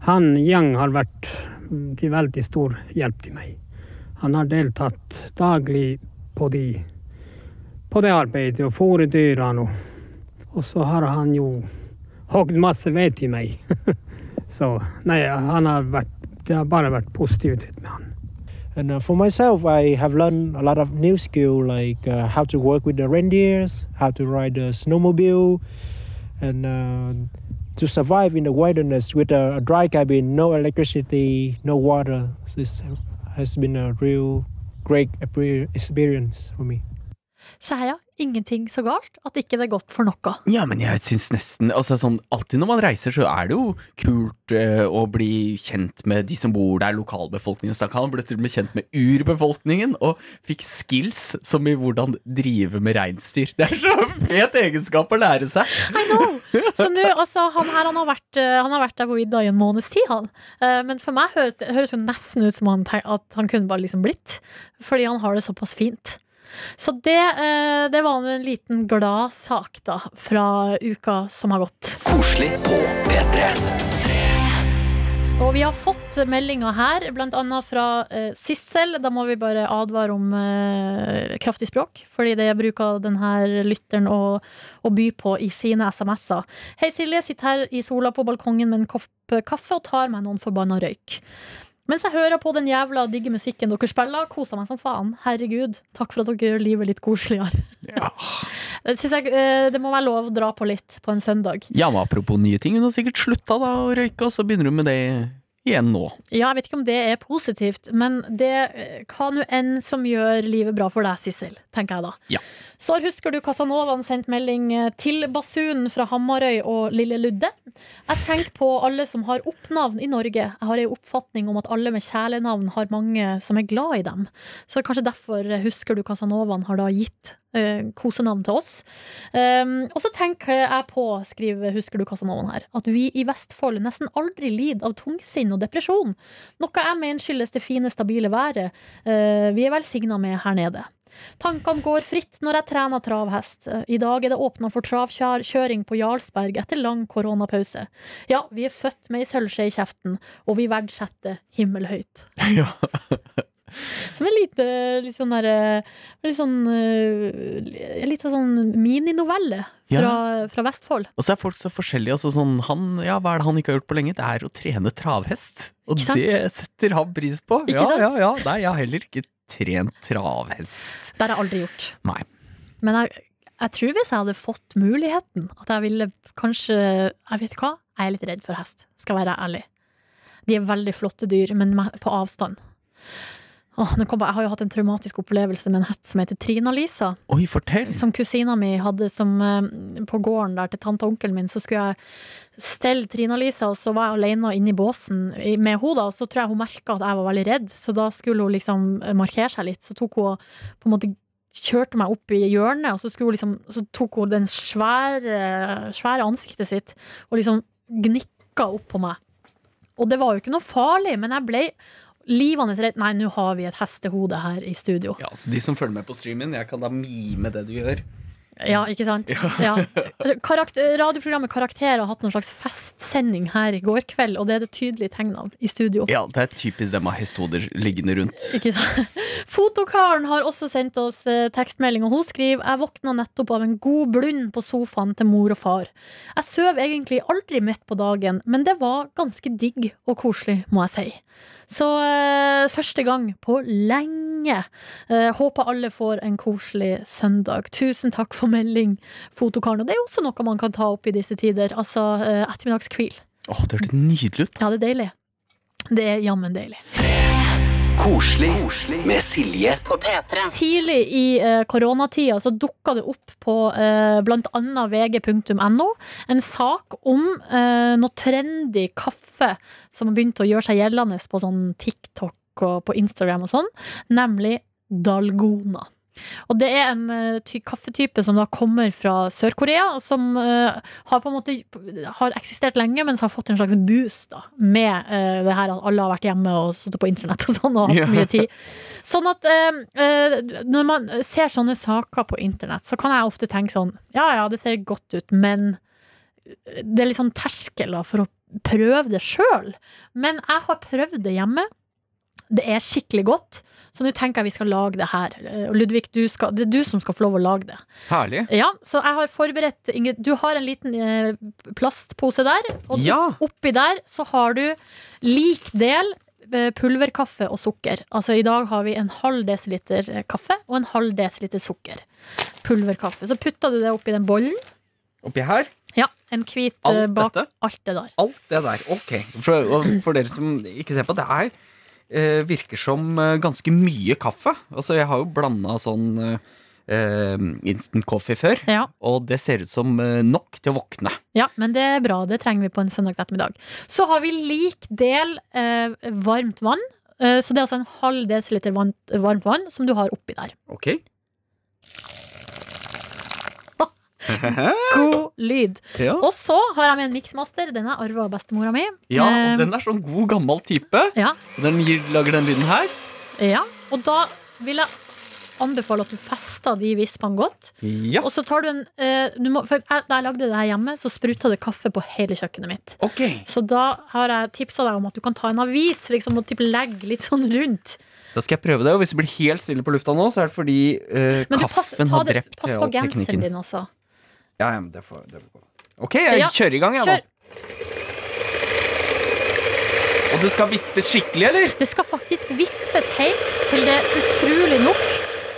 han Yang har vært til veldig stor hjelp til meg. Han har deltatt daglig på, de, på det arbeidet og fôret dyra Og, og så har han jo hogd masse ved til meg. *laughs* så nei, han har vært, det har bare vært positivitet med han. And uh, for myself, I have learned a lot of new skill like uh, how to work with the reindeers, how to ride a snowmobile, and uh, to survive in the wilderness with a, a dry cabin, no electricity, no water. This has been a real great experience for me. Her. Ingenting så galt at ikke det er godt for noe. Ja, men jeg syns nesten altså sånn, Alltid når man reiser, så er det jo kult eh, å bli kjent med de som bor der, lokalbefolkningen. Så han ble til og med kjent med urbefolkningen, og fikk skills som i hvordan drive med reinsdyr. Det er så fet egenskap å lære seg! I know! Så nå, altså, han her han har, vært, eh, han har vært der på vidda i en måneds tid, han. Eh, Men for meg høres det høres jo nesten ut som han, at han kunne bare liksom blitt. Fordi han har det såpass fint. Så det, eh, det var en liten glad sak, da, fra uka som har gått. Koselig på P3. Og vi har fått meldinger her, annet fra eh, Sissel. Da må vi bare advare om eh, kraftig språk, fordi det bruker denne lytteren å, å by på i sine SMS-er. Hei Silje, sitter her i sola på balkongen med en kopp kaffe og tar meg noen forbanna røyk. Mens jeg hører på den jævla digge musikken dere spiller, koser meg som faen. Herregud, takk for at dere gjør livet litt koseligere. Ja. *laughs* Jeg, eh, det må være lov å dra på litt på en søndag. Ja, men apropos nye ting, hun har sikkert slutta å røyke, og så begynner hun med det igjen nå. Ja, jeg vet ikke om det er positivt, men det hva nå enn som gjør livet bra for deg, Sissel, tenker jeg da. Ja. Så husker du Casanovaen sendt melding eh, til Basunen fra Hamarøy og Lille Ludde. Jeg tenker på alle som har oppnavn i Norge. Jeg har en oppfatning om at alle med kjælenavn har mange som er glad i dem. Så kanskje derfor husker du Casanovaen har da gitt kosenavn til oss. Um, og så tenker jeg på, skriver Husker du Casanovaen her, at vi i Vestfold nesten aldri lider av tungsinn og depresjon. Noe jeg mener skyldes det fine, stabile været uh, vi er velsigna med her nede. Tankene går fritt når jeg trener travhest. I dag er det åpna for travkjøring på Jarlsberg etter lang koronapause. Ja, vi er født med ei sølvskje i kjeften, og vi verdsetter himmelhøyt. *laughs* Ja. Som en lite litt sånn derre Litt sånn eh, Litt sånn mininovelle fra, fra Vestfold. Og så er folk så forskjellige. Altså sånn, han, ja, hva er det han ikke har gjort på lenge? Det er å trene travhest. Og det setter han pris på. Ikke ja, sant? ja, ja. Nei, jeg har heller ikke trent travhest. Det har jeg aldri gjort. Nei. Men jeg, jeg tror hvis jeg hadde fått muligheten, at jeg ville kanskje Jeg vet hva, jeg er litt redd for hest, skal være ærlig. De er veldig flotte dyr, men på avstand. Åh, jeg, jeg har jo hatt en traumatisk opplevelse med en hett som heter Trina-Lisa. Oi, fortell! Som kusina mi hadde som eh, På gården der til tante og onkelen min, så skulle jeg stelle Trina-Lisa, og så var jeg alene inne i båsen med henne, og så tror jeg hun merka at jeg var veldig redd, så da skulle hun liksom eh, markere seg litt. Så tok hun på en måte kjørte meg opp i hjørnet, og så, hun liksom, så tok hun den svære, svære ansiktet sitt og liksom gnikka opp på meg. Og det var jo ikke noe farlig, men jeg ble livende redd. Nei, nå har vi et hestehode her i studio. Ja, så De som følger med på streamen, jeg kan da mime det du gjør. Ja, ikke sant? Ja. *laughs* Karakter, radioprogrammet Karakter har hatt noen slags festsending her i går kveld, og det er det tydelige tegn av i studio. Ja, det er typisk dem av hestehoder liggende rundt. Ikke sant? Fotokaren har også sendt oss eh, tekstmelding, og hun skriver Jeg våkna nettopp av en god blund på sofaen til mor og far. Jeg søv egentlig aldri midt på dagen, men det var ganske digg og koselig, må jeg si. Så eh, første gang på lenge. Eh, håper alle får en koselig søndag. Tusen takk for melding, Fotokaren. Og det er jo også noe man kan ta opp i disse tider. Altså eh, ettermiddagskvil. Åh, det hørtes nydelig ut. Ja, det er deilig. Det er jammen deilig. Koselig med Silje På P3. Tidlig i eh, koronatida så dukka det opp på eh, annet vg.no en sak om eh, noe trendy kaffe som har begynt å gjøre seg gjeldende på sånn TikTok og på Instagram og sånn, nemlig Dalgona. Og det er en eh, ty kaffetype som da kommer fra Sør-Korea, som uh, har på en måte har eksistert lenge, men som har fått en slags boost da, med uh, det her at alle har vært hjemme og sittet på internett og sånn og hatt yeah. mye tid. Sånn at uh, når man ser sånne saker på internett, så kan jeg ofte tenke sånn Ja ja, det ser godt ut, men det er litt sånn terskel da, for å prøve det sjøl. Men jeg har prøvd det hjemme. Det er skikkelig godt. Så nå tenker jeg vi skal lage det her. Eh, Og Ludvig, du skal, det er du som skal få lov å lage det. Herlig. Ja, Så jeg har forberedt Ingrid, Du har en liten eh, plastpose der. Og Ja. oppi der så har du lik del eh, pulverkaffe og sukker. Altså I dag har vi en halv desiliter eh, kaffe og en halv desiliter sukker. Pulverkaffe. Så putter du det oppi den bollen. Oppi her, Ja, En hvit Alt eh, bak dette? alt det der. alt det der. Ok. For, for dere som ikke ser på, det er eh, virker som eh, ganske mye kaffe. Altså, jeg har jo blanda sånn eh, eh, instant coffee før, Ja. og det ser ut som eh, nok til å våkne. Ja, men det er bra. Det trenger vi på en søndag ettermiddag. Så har vi lik del eh, varmt vann. Eh, så det er altså en halv desiliter varmt vann som du har oppi der. Ok? *laughs* God lyd. Ja. Og så har jeg med en miksmaster. Den er arva av bestemora mi. ja, Eh, og den er sånn god, gammel type. ja, Og den gir, lager den lyden her. ja. Og da vil jeg anbefale at du fester de vispene godt. Ja, Og så tar du en eh, du må, for jeg, Da jeg lagde det her hjemme, så spruta det kaffe på hele kjøkkenet mitt. Okay. Så da har jeg tipsa deg om at du kan ta en avis liksom, og typ legge litt sånn rundt. Da skal jeg prøve det. Og hvis det blir helt stille på lufta nå, så er det fordi eh, kaffen pass, drept har drept pass på genseren din også. Ja, ja, men det får, det får gå. Ok, jeg Ja, kjører i gang, jeg, Kjør. da. Og det skal vispes skikkelig, eller? Det skal faktisk vispes helt til det utrolig nok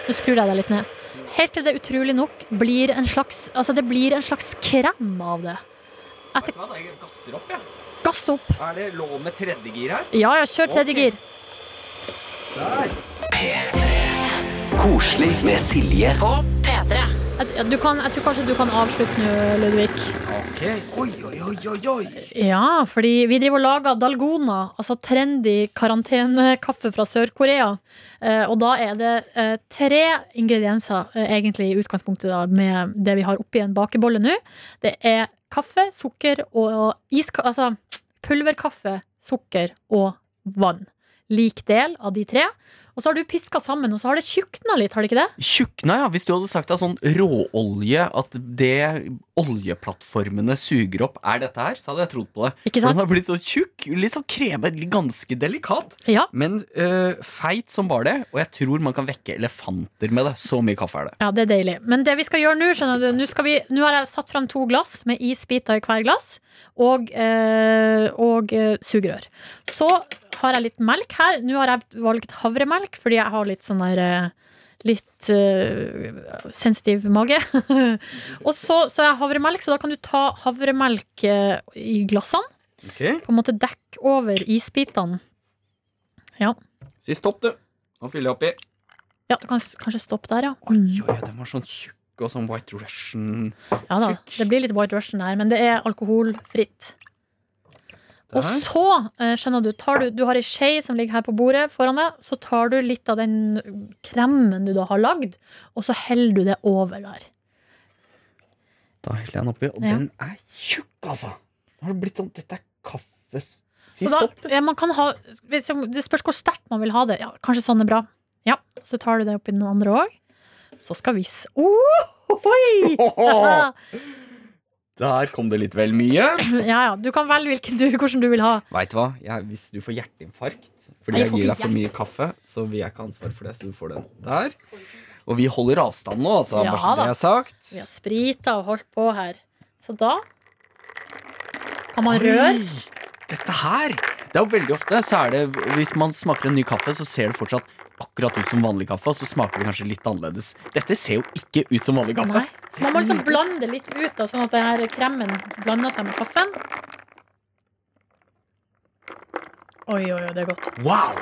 Nå skrur jeg deg litt ned. Helt til det utrolig nok blir en slags Altså det blir en slags krem av det. Etter Hva, jeg gasser opp, jeg. gass opp. Er det lov med tredje gir her? Ja, ja, kjør tredje gir. Koselig med Silje. Jeg, du kan, jeg tror kanskje du kan avslutte nå, Ludvig. Ok. Oi, oi, oi, oi, oi. Ja, fordi vi driver og lager dalgona, altså trendy karantenekaffe fra Sør-Korea. Eh, og da er det eh, tre ingredienser, eh, egentlig i utgangspunktet, da, med det vi har oppi en bakebolle nå. Det er kaffe, sukker og iska... Altså pulverkaffe, sukker og vann. Lik del av de tre. Og så har du piska sammen, og så har det tjukna litt, har det ikke det? Tjukna, ja. Hvis du hadde sagt av sånn råolje at det oljeplattformene suger opp, er dette her, så hadde jeg trodd på det. Ikke For sant? den har blitt så tjukk, litt sånn kreme, ganske delikat. Ja. Men øh, feit som bare det, og jeg tror man kan vekke elefanter med det. Så mye kaffe er det. Ja, det er deilig. Men det vi skal gjøre nå, skjønner du Nå, skal vi, nå har jeg satt fram to glass med isbiter i hver glass. Og, øh, og øh, sugerør. Så har jeg litt melk her. Nå har jeg valgt havremelk fordi jeg har litt sånn der eh, Litt uh, sensitiv mage. *laughs* og så, så er havremelk, så da kan du ta havremelk eh, i glassene. På en måte dekke over isbitene. Ja. Si stopp, du. Nå fyller jeg oppi. ja, du kan kanskje stoppe der, ja. Oi, Mm. oi, den var sånn tjukk og sånn White Russian. Ja da, det blir litt White Russian her, men det er alkoholfritt. Og så, eh, skjønner du, tar du, du har ei skje som ligger her på bordet foran deg, så tar du litt av den kremen du da har lagd, og så heller du det over der. Da heller jeg den oppi, og Ja. den er tjukk, altså. Nå har det blitt sånn Dette er kaffe Si da, stopp, ja, man kan ha, det spørs hvor sterkt man vil ha det. Ja, kanskje sånn er bra. Ja, Så tar du det oppi den andre òg. Så skal vi s- oh, *laughs* Der kom det litt vel mye. *laughs* ja, ja. du kan velge hvilken du, hvordan du vil ha. Veit du hva? Jeg, hvis du får hjerteinfarkt fordi jeg jeg gir deg for mye kaffe, så vil jeg ikke ha ansvar for det. Så du får den der. Og vi holder avstand nå, altså. Ja bare så det er sagt. Vi har sprita og holdt på her. Så da kan man røre. Dette her! Det er jo veldig ofte så er det Hvis man smaker en ny kaffe, så ser det fortsatt akkurat ut som vanlig kaffe, og så smaker det kanskje litt annerledes. Dette ser jo ikke ut som vanlig kaffe. Nei. Så man må liksom blande det litt ut, da, sånn at det her kremen blander seg med kaffen. Oi, oi, oi, det er godt. Wow!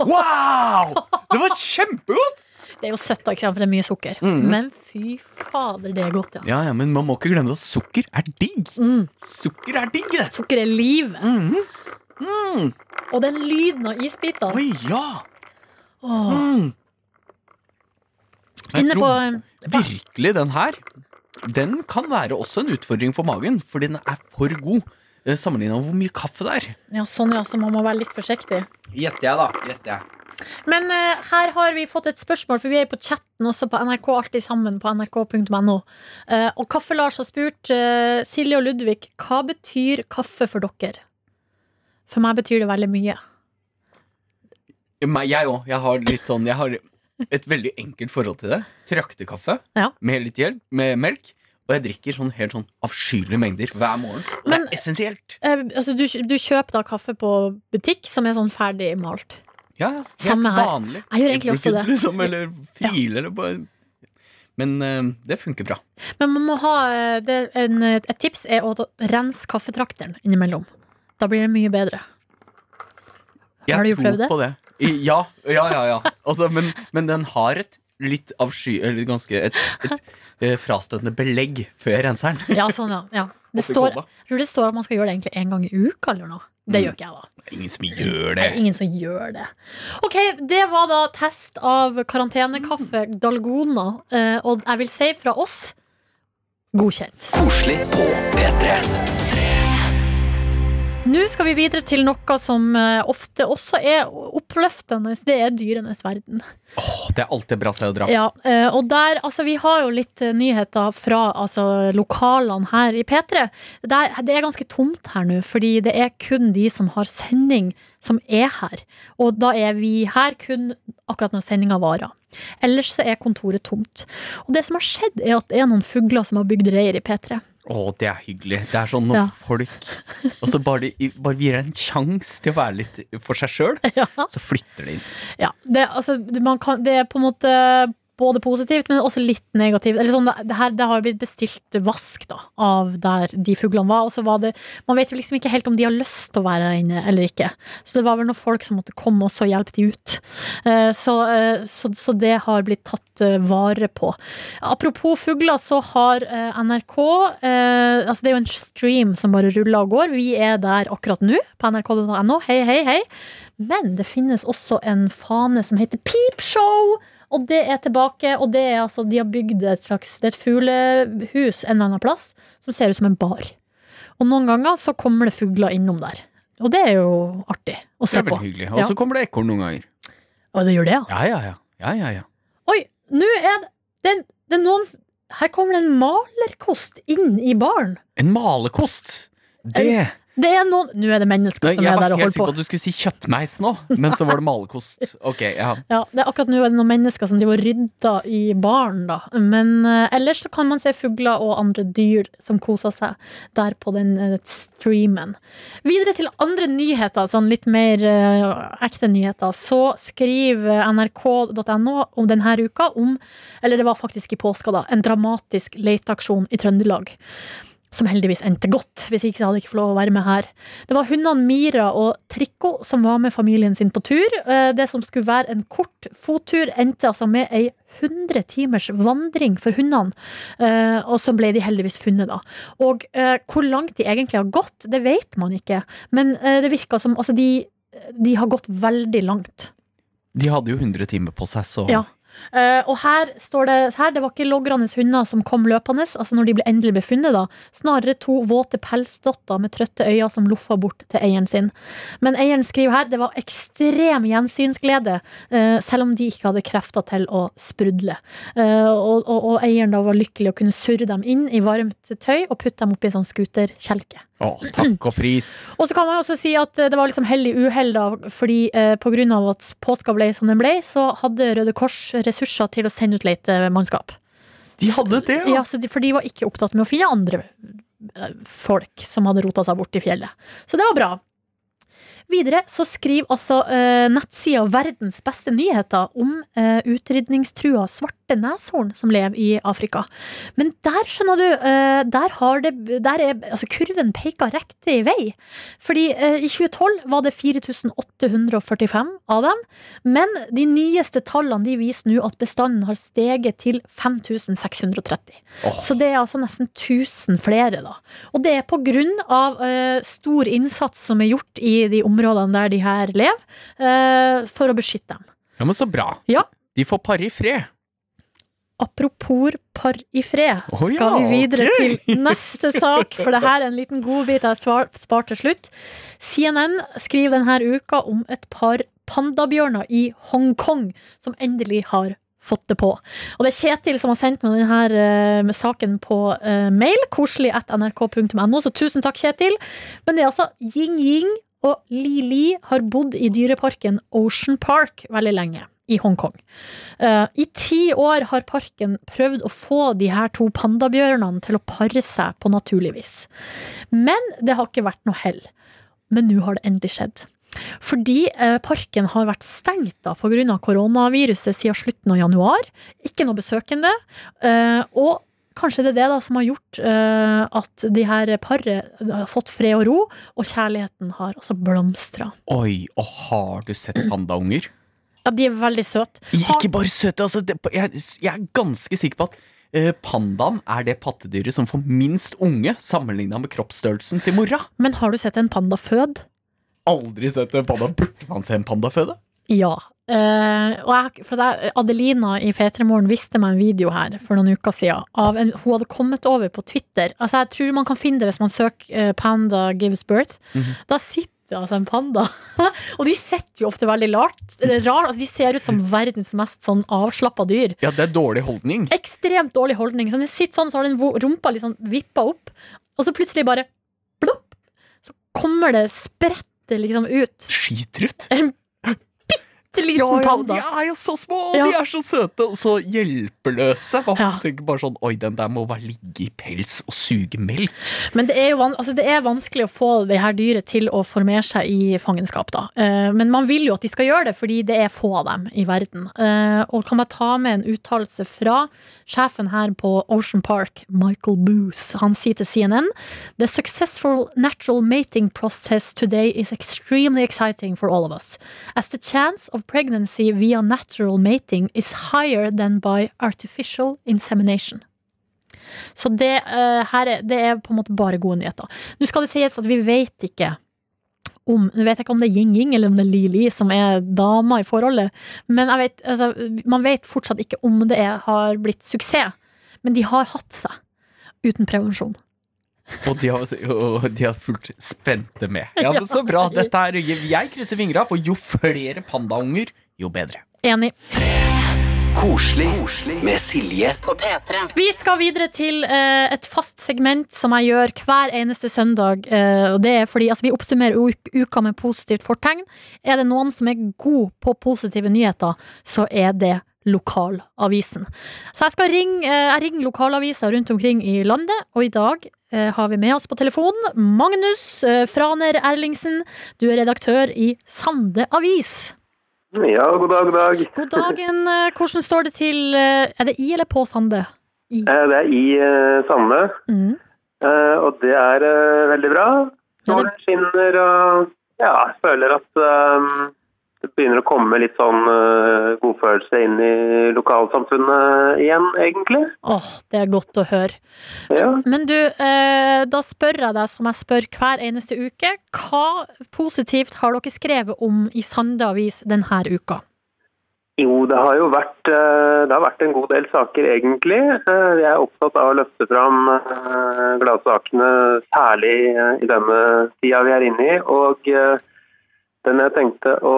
Wow! Det var kjempegodt! Det er jo søtt, da, for det er mye sukker. Mm. Men fy fader, det er godt, ja. Ja, ja, men man må ikke glemme at sukker er digg. Mm. Sukker er digg, det. Sukker er livet. Mhm. Mm. Og den lyden av isbitene. Oi, ja! Mm. Jeg Inne på tror virkelig den her Den kan være også en utfordring for magen, fordi den er for god. eh, Sammenlignet med hvor mye kaffe det er. Ja, sånn, ja, så man må være litt forsiktig. Gjetter jeg, da. Gjetter jeg. Men eh, her har vi fått et spørsmål, for vi er på chatten også på NRK Alltid sammen på nrk.no. Eh, og Kaffe-Lars har spurt eh, Silje og Ludvig hva betyr kaffe for dere. For meg betyr det veldig mye. Jeg òg. Jeg har litt sånn Jeg har et veldig enkelt forhold til det. Traktekaffe Ja. med litt hjelp, med melk. Og jeg drikker sånn helt sånn avskyelige mengder hver morgen. Men- det er essensielt. Eh, altså, du, du kjøper da kaffe på butikk som er sånn ferdig malt. Ja, ja. Helt vanlig. Jeg gjør egentlig også det. Liksom, eller frile, eller bare Men eh, det funker bra. Men man må ha eh, det, en, Et tips er å rense kaffetrakteren innimellom. Da blir det mye bedre. Jeg Har du prøvd det? På det. Ja, ja, ja. ja. Altså, men, men den har et litt avsky... Eller ganske et, et, eh, frastøtende belegg før jeg renser den. *laughs* Ja, sånn, ja. ja. Det står, jeg tror det står at man skal gjøre det egentlig en gang i uka eller noe. Det Mm. gjør ikke jeg, da. Ingen som gjør Det ingen som gjør det. Ok, det var da test av karantenekaffe Dalgona. eh, Og jeg vil si fra oss godkjent. Koselig på P3. Nå skal vi videre til noe som eh, ofte også er oppløftende. Det er dyrenes verden. Åh, det er alltid bra sted å dra. Ja, eh, og der, altså Vi har jo litt eh, nyheter fra altså, lokalene her i P3. Der, det er ganske tomt her nå, fordi det er kun de som har sending, som er her. Og da er vi her kun akkurat når sendinga varer. Ellers så er kontoret tomt. Og det som har skjedd, er at det er noen fugler som har bygd reir i P3. Å, det er hyggelig. Det er sånn når Ja. folk Og så bare, bare gir deg en sjanse til å være litt for seg sjøl, *laughs* Ja. så flytter de inn. Ja, det, altså, man kan, det er på en måte både positivt, men også litt negativt. Eller sånn, det, her, det har blitt bestilt vask da, av der de fuglene var. Og så var det, man vet jo liksom ikke helt om de har lyst til å være der inne eller ikke. Så det var vel noen folk som måtte komme og hjelpe de ut. Eh, Så, eh, så, så det har blitt tatt eh, vare på. Apropos fugler, så har NRK Altså det er jo en stream som bare ruller og går. Vi er der akkurat nå på nrk.no. Hei, hei, hei. Men det finnes også en fane som heter Peepshow. Og det er tilbake, og det er altså, de har bygd et slags Det er et fuglehus en eller annen plass som ser ut som en bar. Og noen ganger så kommer det fugler innom der. Og det er jo artig å Det se er på. veldig hyggelig. Og Ja. så kommer det ekorn noen ganger. Og det gjør det, ja. Ja, ja, ja. ja, ja, ja. Oi, nå er det, det, det er noen Her kommer det en malerkost inn i baren. En malerkost! Det Det er noen Nå er det mennesker Nei, som Jeg er der og helt holder sikker på på. at du skulle si kjøttmeis nå, men så var det malerkost. *laughs* Ok, ja. Ja, det er akkurat nå er det noen mennesker som driver og rydder i baren, da. Men uh, ellers så kan man se fugler og andre dyr som koser seg der på den uh, streamen. Videre til andre nyheter, sånn litt mer uh, ekte nyheter. Så skriver nrk.no om denne uka om, eller det var faktisk i påska, da, en dramatisk leteaksjon i Trøndelag. Som heldigvis endte godt, hvis ikke så hadde jeg ikke fått lov å være med her. Det var hundene Mira og Trikko som var med familien sin på tur. Eh, Det som skulle være en kort fottur, endte altså med ei 100 timers vandring for hundene. Eh, Og så ble de heldigvis funnet, da. Og eh, hvor langt de egentlig har gått, det vet man ikke. Men det virka som Altså, de, de har gått veldig langt. De hadde jo 100 timer på seg, så Ja. Eh, og her står det her, det var ikke logrende hunder som kom løpende, altså når de ble endelig befunnet, da. Snarere to våte pelsdotter med trøtte øyne som loffa bort til eieren sin. Men eieren skriver her det var ekstrem gjensynsglede, uh, selv om de ikke hadde krefter til å sprudle. Uh, og, og, og eieren da var lykkelig å kunne surre dem inn i varmt tøy og putte dem oppi en sånn skuterkjelke. Å, takk og pris. *clears throat* Og så kan man også si at det var liksom hellig uhell, da, fordi eh, på grunn av at påska ble som den ble, så hadde Røde Kors ressurser til å sende ut letemannskap. De hadde det, ja! Ja, de, for de var ikke opptatt med å finne andre eh, folk som hadde rota seg bort i fjellet. Så det var bra. Videre så skriver altså uh, nettsida Verdens beste nyheter om uh, utrydningstrua svarte neshorn som lever i Afrika. Men der, skjønner du, eh, der har det Der er altså kurven peka riktig vei. Fordi eh, i 2012 var det 4845 av dem. Men de nyeste tallene de viser nå at bestanden har steget til 5630. Oh. Så det er altså nesten 1000 flere, da. Og det er på grunn av eh, stor innsats som er gjort i de områdene der de her lever, eh, for å beskytte dem. Ja, men så bra. Ja. De får pare i fred. Apropos par i fred, skal ja, vi videre okay. til *laughs* neste sak, for det her er en liten godbit jeg svar- spar til slutt. CNN skriver denne uka om et par pandabjørner i Hongkong som endelig har fått det på. Og det er Kjetil som har sendt meg denne eh, med saken på eh, mail, koselig at nrk.no, så tusen takk, Kjetil. Men det er altså Ying og Li Li har bodd i dyreparken Ocean Park veldig lenge. I Hongkong. Uh, I ti år har parken prøvd å få de her to pandabjørnene til å pare seg på naturlig vis. Men det har ikke vært noe hell. Men nå har det endelig skjedd. Fordi eh, parken har vært stengt da pga. koronaviruset siden slutten av januar. Ikke noe besøkende. Eh, og kanskje det er det da som har gjort uh, at de her paret har fått fred og ro, og kjærligheten har altså blomstra. Oi, og har du sett pandaunger? Ja, de er veldig søte. Ikke bare søte, altså. Det, jeg, jeg er ganske sikker på at eh, pandaen er det pattedyret som får minst unge sammenligna med kroppsstørrelsen til mora. Men har du sett en panda føde? Aldri sett en panda. Burde man se en panda føde? Ja. Og jeg, det, Adelina i P3 viste meg en video her for noen uker siden. Av en, hun hadde kommet over på Twitter. Altså Jeg tror man kan finne det hvis man søker uh, 'Panda gives birth'. Mhm. Da sitter altså en panda. *laughs* og de sitter jo ofte veldig lart, eller rar, altså De ser ut som verdens mest sånn avslappa dyr. Ja, det er dårlig holdning. Ekstremt dårlig holdning. Så den sitter sånn, så har den rumpa litt sånn vippa opp, og så plutselig bare plopp, så kommer det spretter liksom ut. Skitrutt? En bitte liten Ja, ja, panda. de er jo så små, og Ja. de er så søte og så hjelpeløse. Man Ja. tenker bare sånn Oi, den der må bare ligge i pels og suge melk. Men det er jo altså det er vanskelig å få det her dyret til å formere seg i fangenskap, da. Eh, men man vil jo at de skal gjøre det, fordi det er få av dem i verden. Eh, og kan man ta med en uttalelse fra sjefen her på Ocean Park, Michael Boose. Han sier til CNN The successful natural mating process today is extremely exciting for all of us, as the chance of pregnancy via natural mating is higher than by artificial insemination. Så det, uh, her er, det er på en måte bare gode nyheter. Nå skal det sies at vi vet ikke om Nå vet jeg ikke om det er Ying-Ying eller om det er Li-Li som er dama i forholdet, men vet, altså, man vet fortsatt ikke om det er, har blitt suksess. Men de har hatt seg uten prevensjon. Og de har, og de har fulgt spente med. Ja, men *laughs* Så bra. Dette er, jeg krysser fingra, for jo flere pandaunger, jo bedre. Enig. Koselig med Silje På P3. Vi skal videre til eh, et fast segment som jeg gjør hver eneste søndag. eh, og det er fordi altså, Vi oppsummerer uka med positivt fortegn. Er det noen som er god på positive nyheter, så er det lokalavisen. Så jeg skal ringe, eh, jeg ringer lokalaviser rundt omkring i landet, og i dag eh, har vi med oss på telefonen Magnus eh, Franer Erlingsen. Du er redaktør i Sande Avis. Ja, god dag, god dag. God dagen. Hvordan står det til Er det i eller på Sande? I. Det er i Sande, Mm. og det er veldig bra. Solen skinner, og ja, jeg føler at det begynner å komme litt sånn uh, godfølelse inn i lokalsamfunnet igjen, egentlig. Åh, det er godt å høre. Ja. Men du, uh, da spør jeg deg som jeg spør hver eneste uke. Hva positivt har dere skrevet om i Sande Avis denne uka? Jo, det har jo vært, uh, det har vært en god del saker, egentlig. Jeg er opptatt av å løfte fram gladsakene, særlig i denne tida vi er inne i. Og den jeg tenkte å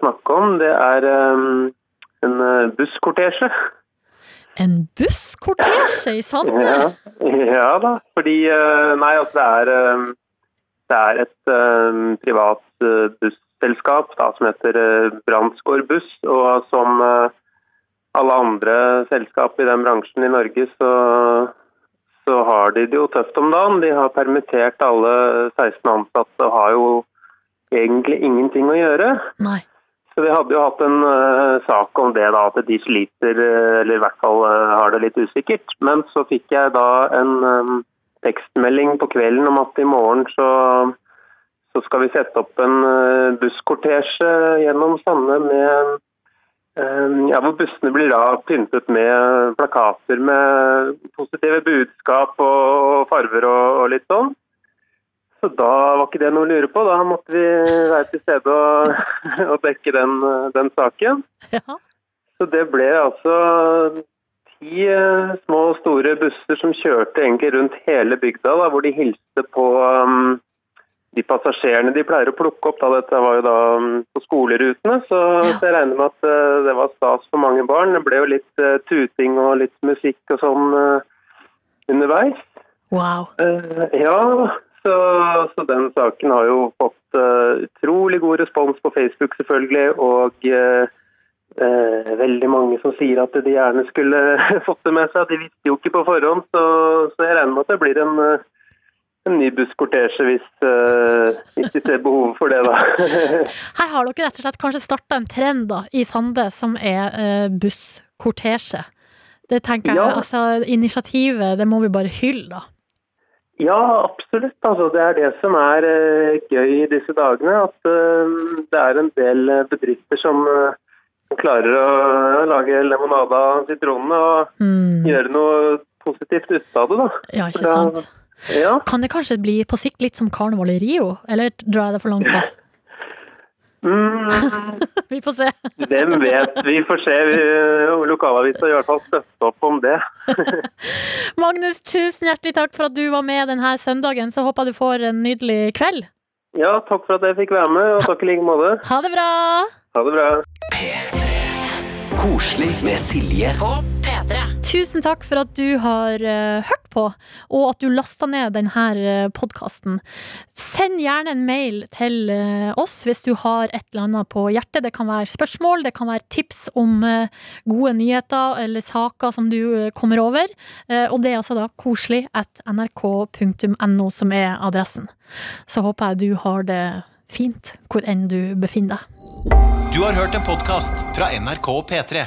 snakke om, det er eh, en eh, busskortesje. En busskortesje i Sande? Ja, ja da, fordi eh, Nei, altså det er, eh, det er et eh, privat eh, busselskap da, som heter Brandsgård Buss. Og som alle andre selskap i den bransjen i Norge, så, så har de det jo tøft om dagen. De har permittert alle 16 ansatte og har jo egentlig ingenting å gjøre. Nei. Så vi hadde jo hatt en uh, sak om det, da, at de sliter, eh, eller i hvert fall uh, har det litt usikkert. Men så fikk jeg da en um, tekstmelding på kvelden om at i morgen så, så skal vi sette opp en uh, busskortesje gjennom Sande med ja, hvor bussene blir da pyntet med plakater med positive budskap og farver og, og litt sånn. Så da var ikke det noe å lure på. Da måtte vi være til stede og, *laughs* og dekke den, den saken. Ja. Så det ble altså ti eh, små og store busser som kjørte egentlig rundt hele bygda, da, hvor de hilste på um, de passasjerene de pleier å plukke opp. Da. Dette var jo da um, på skolerutene, så, så jeg regner med at uh, det var stas for mange barn. Det ble jo litt uh, tuting og litt musikk og sånn uh, underveis. Wow. Ja, så, så den saken har jo fått uh, utrolig god respons på Facebook selvfølgelig, og uh, uh, veldig mange som sier at de gjerne skulle *laughs* fått det med seg. De visste jo ikke på forhånd, så, så jeg regner med at det blir en, en ny busskortesje hvis, hvis de ser behovet for det, da. *laughs* Her har dere rett og slett kanskje starta en trend da, i Sande som er busskortesje. Det tenker jeg, Ja. altså Initiativet, det må vi bare hylle, da. Ja, absolutt. Altså, det er det som er eh, gøy i disse dagene. At eh, det er en del eh, bedrifter som klarer å lage lemonade av sitronene og Mm. gjøre noe positivt ut av det. da. Ja, ikke sant? Ja. Kan det kanskje bli på sikt litt som karneval i Rio, eller drar jeg det for langt da? Mm, *laughs* Vi får se. hvem vet? Vi får se. Vi- Lokalavisa i hvert fall støtte opp om det. *laughs* Magnus, tusen hjertelig takk for at du var med denne søndagen. Så håper jeg du får en nydelig kveld. Ja, takk for at jeg fikk være med, og takk i like måte. Ha det bra! Ha det bra. Koselig med Silje. Tusen takk for at du har uh, hørt på, og at du lasta ned denne podkasten. Send gjerne en mail til uh, oss hvis du har et eller annet på hjertet. Det kan være spørsmål, det kan være tips om uh, gode nyheter eller saker som du eh, kommer over. Eh, og det er altså da koselig at nrk.no som er adressen. Så håper jeg du har det fint hvor enn du befinner deg. Du har hørt en podkast fra NRK P3.